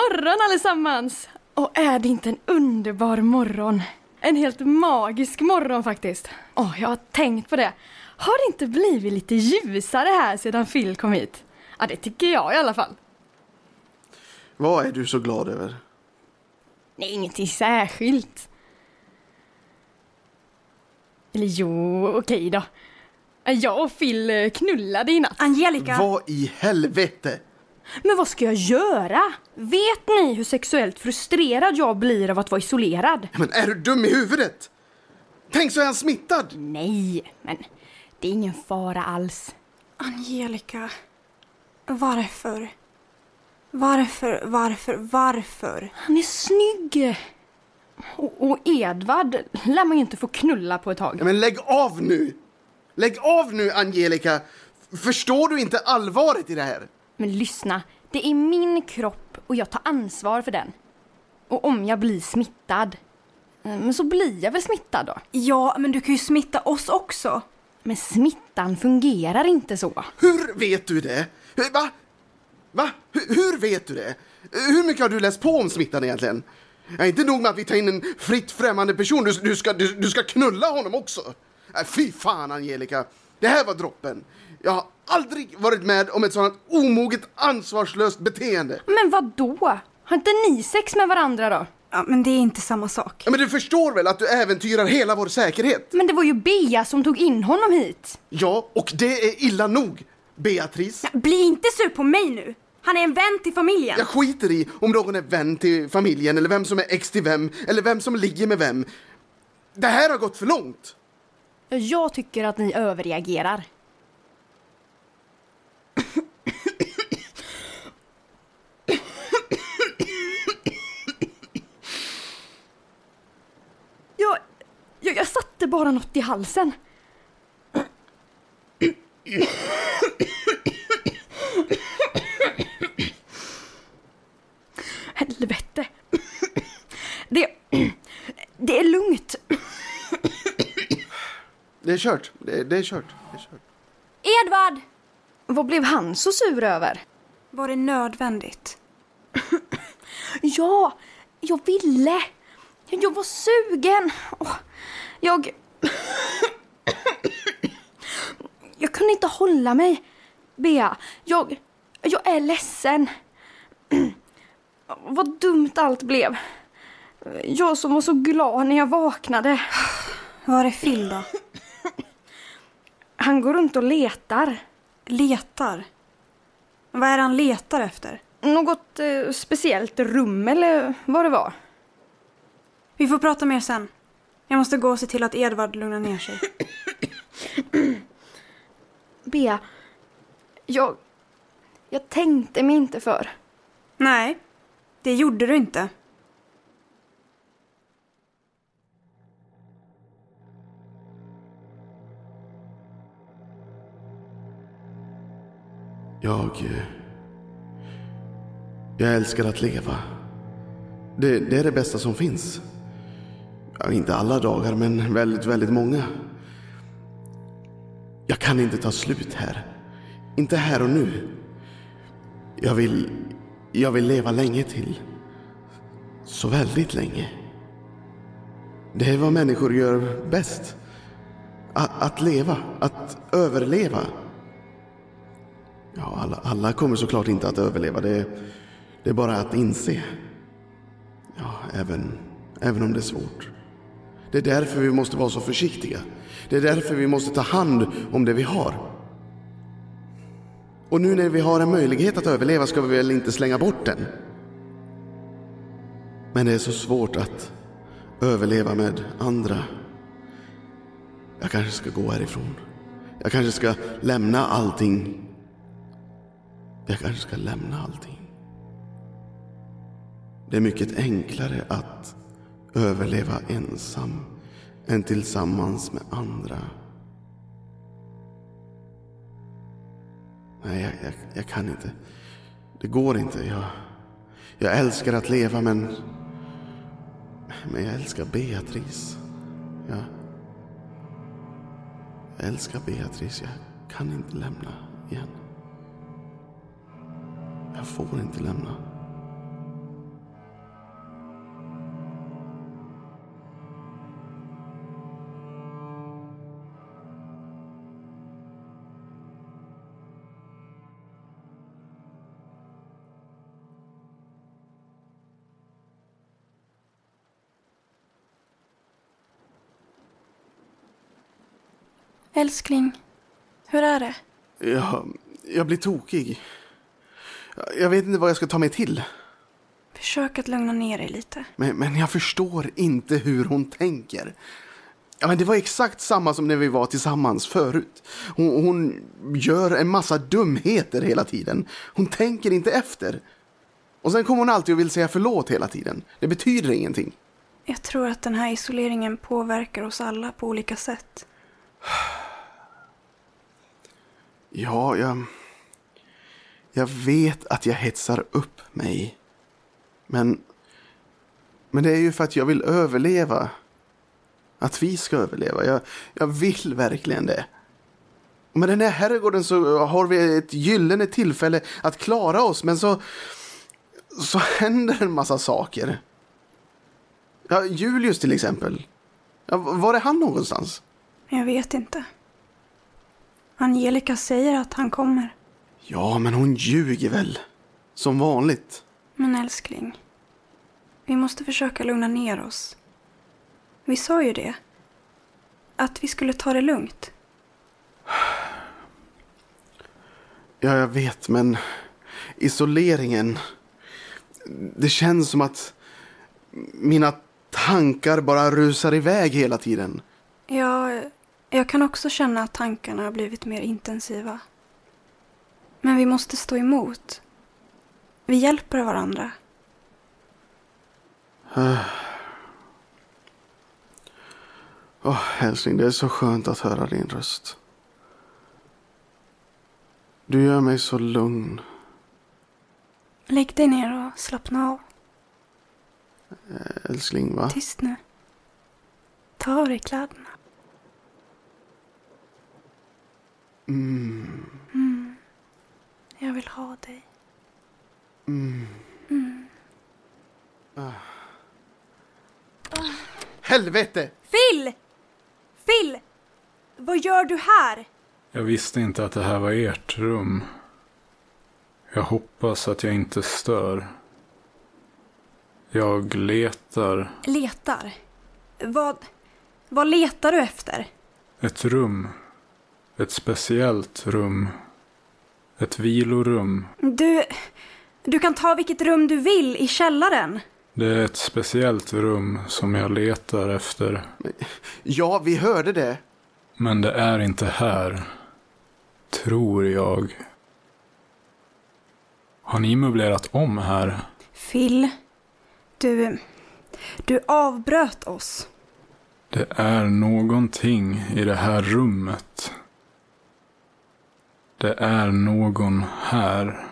morgon allesammans! Och är det inte en underbar morgon? En helt magisk morgon faktiskt. Åh, jag har tänkt på det. Har det inte blivit lite ljusare här sedan Phil kom hit? Ja, det tycker jag i alla fall. Vad är du så glad över? Nej, ingenting särskilt. Eller jo, okej då. Jag och Phil eh, knullade i natt. Angelica! Vad i helvete? Men vad ska jag göra? Vet ni hur sexuellt frustrerad jag blir av att vara isolerad? Men är du dum i huvudet? Tänk så är han smittad! Nej, men det är ingen fara alls. Angelica. Varför? Varför, varför, varför? Han är snygg! Och, och Edvard lär man ju inte få knulla på ett tag. Men lägg av nu! Lägg av nu, Angelica! Förstår du inte allvaret i det här? Men lyssna, det är min kropp och jag tar ansvar för den. Och om jag blir smittad, eh, men så blir jag väl smittad då. Ja, men du kan ju smitta oss också. Men smittan fungerar inte så. Hur vet du det? Hur- Va? Va? Hur, hur vet du det? Hur mycket har du läst på om smittan egentligen? Ja, inte nog med att vi tar in en fritt främmande person, du, du, ska, du, du ska knulla honom också. Nej, fy fan, Angelica. Det här var droppen. Jag har aldrig varit med om ett sådant omoget, ansvarslöst beteende. Men vad då? Har inte ni sex med varandra då? Ja, men det är inte samma sak. Ja, Men du förstår väl att du äventyrar hela vår säkerhet? Men det var ju Bea som tog in honom hit. Ja, och det är illa nog, Beatrice. Bli inte sur på mig nu! Han är en vän till familjen. Jag skiter i om någon är vän till familjen eller vem som är ex till vem eller vem som ligger med vem. Det här har gått för långt. Jag tycker att ni överreagerar. Jag, jag, jag satte bara något i halsen. Helvete. Det, det är lugnt. Det är kört. Det, det är kört. Det är kört. Edvard! Vad blev han så sur över? Var det nödvändigt? Ja, jag ville. Jag var sugen. Åh, Jag... Jag kunde inte hålla mig. Bea, jag... Jag är ledsen. Vad dumt allt blev. Jag som var så glad när jag vaknade. Var är Phil då? Han går runt och letar. Letar? Vad är det han letar efter? Något eh, speciellt rum eller vad det var. Vi får prata mer sen. Jag måste gå och se till att Edvard lugnar ner sig. Bea, jag... Jag tänkte mig inte för. Nej, det gjorde du inte. Jag... eh, Jag älskar att leva. Det, det är det bästa som finns. Inte alla dagar, men väldigt, väldigt många. Jag kan inte ta slut här. Inte här och nu. Jag vill... Jag vill leva länge till. Så väldigt länge. Det är vad människor gör bäst. Att, att leva, att överleva. Ja, alla, alla kommer såklart inte att överleva. Det, det är bara att inse. Ja, även, även om det är svårt. Det är därför vi måste vara så försiktiga. Det är därför vi måste ta hand om det vi har. Och nu när vi har en möjlighet att överleva ska vi väl inte slänga bort den. Men det är så svårt att överleva med andra. Jag kanske ska gå härifrån. Jag kanske ska lämna allting jag kanske ska lämna allting. Det är mycket enklare att överleva ensam än tillsammans med andra. Nej, jag, jag, jag kan inte. Det går inte. Jag, jag älskar att leva men... Men jag älskar Beatrice. Jag, Jag älskar Beatrice. Jag kan inte lämna igen. Jag får inte lämna. Älskling, hur är det? Jag, jag blir tokig. Jag vet inte vad jag ska ta mig till. Försök att lugna ner dig lite. Men, men jag förstår inte hur hon tänker. Ja, men det var exakt samma som när vi var tillsammans förut. Hon, hon gör en massa dumheter hela tiden. Hon tänker inte efter. Och sen kommer hon alltid och vill säga förlåt hela tiden. Det betyder ingenting. Jag tror att den här isoleringen påverkar oss alla på olika sätt. Ja, jag... Jag vet att jag hetsar upp mig. Men... Men det är ju för att jag vill överleva. Att vi ska överleva. Jag, jag vill verkligen det. Med den här herrgården så har vi ett gyllene tillfälle att klara oss. Men så... Så händer en massa saker. Ja, Julius till exempel. Ja, var är han någonstans? Jag vet inte. Angelica säger att han kommer. Ja, men hon ljuger väl. Som vanligt. Men älskling, vi måste försöka lugna ner oss. Vi sa ju det. Att vi skulle ta det lugnt. Ja, jag vet, men isoleringen. Det känns som att mina tankar bara rusar iväg hela tiden. Ja, jag kan också känna att tankarna har blivit mer intensiva. Men vi måste stå emot. Vi hjälper varandra. Åh, oh, älskling, det är så skönt att höra din röst. Du gör mig så lugn. Lägg dig ner och slappna av. Älskling, va? Tyst nu. Ta av dig kläderna. Mm. Mm. Jag vill ha dig. Mm. Mm. Helvete! Phil! Phil! Vad gör du här? Jag visste inte att det här var ert rum. Jag hoppas att jag inte stör. Jag letar Letar? Vad, vad letar du efter? ett rum. Ett speciellt rum. Ett vilorum. Du, du kan ta vilket rum du vill i källaren. Det är ett speciellt rum som jag letar efter. Ja, vi hörde det. Men det är inte här. Tror jag. Har ni möblerat om här? Phil, du, du avbröt oss. Det är någonting i det här rummet. Det är någon här.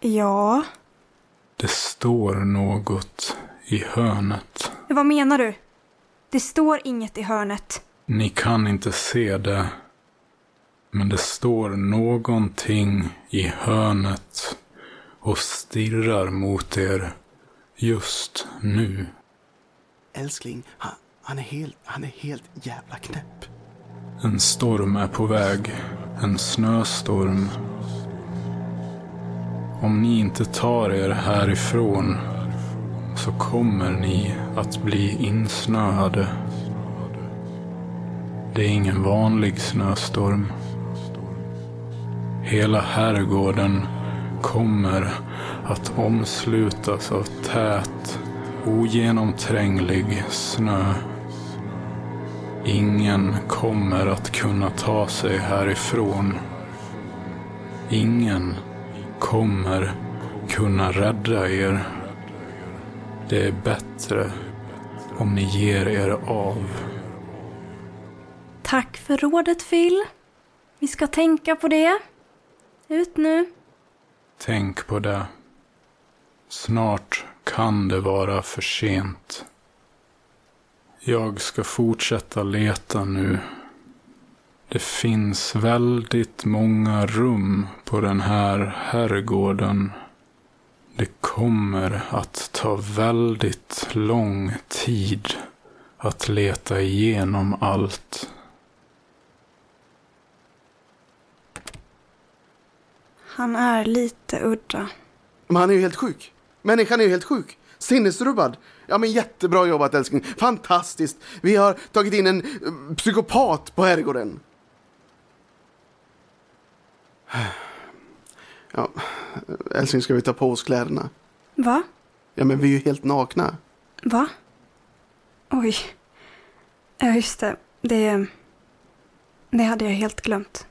Ja, Det står något i hörnet. vad menar du? Det står inget i hörnet. Ni kan inte se det. Men det står någonting i hörnet och stirrar mot er just nu. Älskling, han, han, är helt, han är helt jävla knäpp. En storm är på väg. En snöstorm. Om ni inte tar er härifrån så kommer ni att bli insnöade. Det är ingen vanlig snöstorm. Hela herrgården kommer att omslutas av tät, ogenomtränglig snö. Ingen kommer att kunna ta sig härifrån. Ingen kommer kunna rädda er. Det är bättre om ni ger er av. Tack för rådet, Phil. Vi ska tänka på det. Ut nu. Tänk på det. Snart kan det vara för sent. Jag ska fortsätta leta nu. Det finns väldigt många rum på den här herrgården. Det kommer att ta väldigt lång tid att leta igenom allt. Han är lite udda. Men han är ju helt sjuk. Människan är ju helt sjuk. Sinnesrubbad. Ja men jättebra jobbat älskling. Fantastiskt. Vi har tagit in en eh, psykopat på herrgården. Ja, älskling ska vi ta på oss kläderna? Va? Ja men vi är ju helt nakna. Va? Oj. Ja, just det. Det... Det hade jag helt glömt.